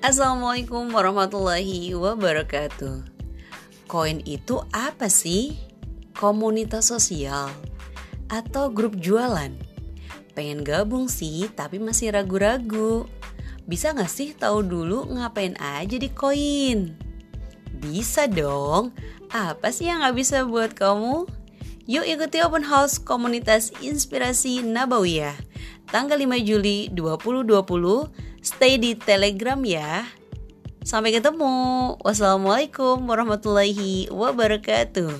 Assalamualaikum warahmatullahi wabarakatuh. Koin itu apa sih? Komunitas sosial atau grup jualan? Pengen gabung sih, tapi masih ragu-ragu. Bisa gak sih tahu dulu ngapain aja di koin? Bisa dong. Apa sih yang gak bisa buat kamu? Yuk ikuti open house komunitas inspirasi Nabawiyah tanggal 5 Juli 2020 stay di Telegram ya. Sampai ketemu. Wassalamualaikum warahmatullahi wabarakatuh.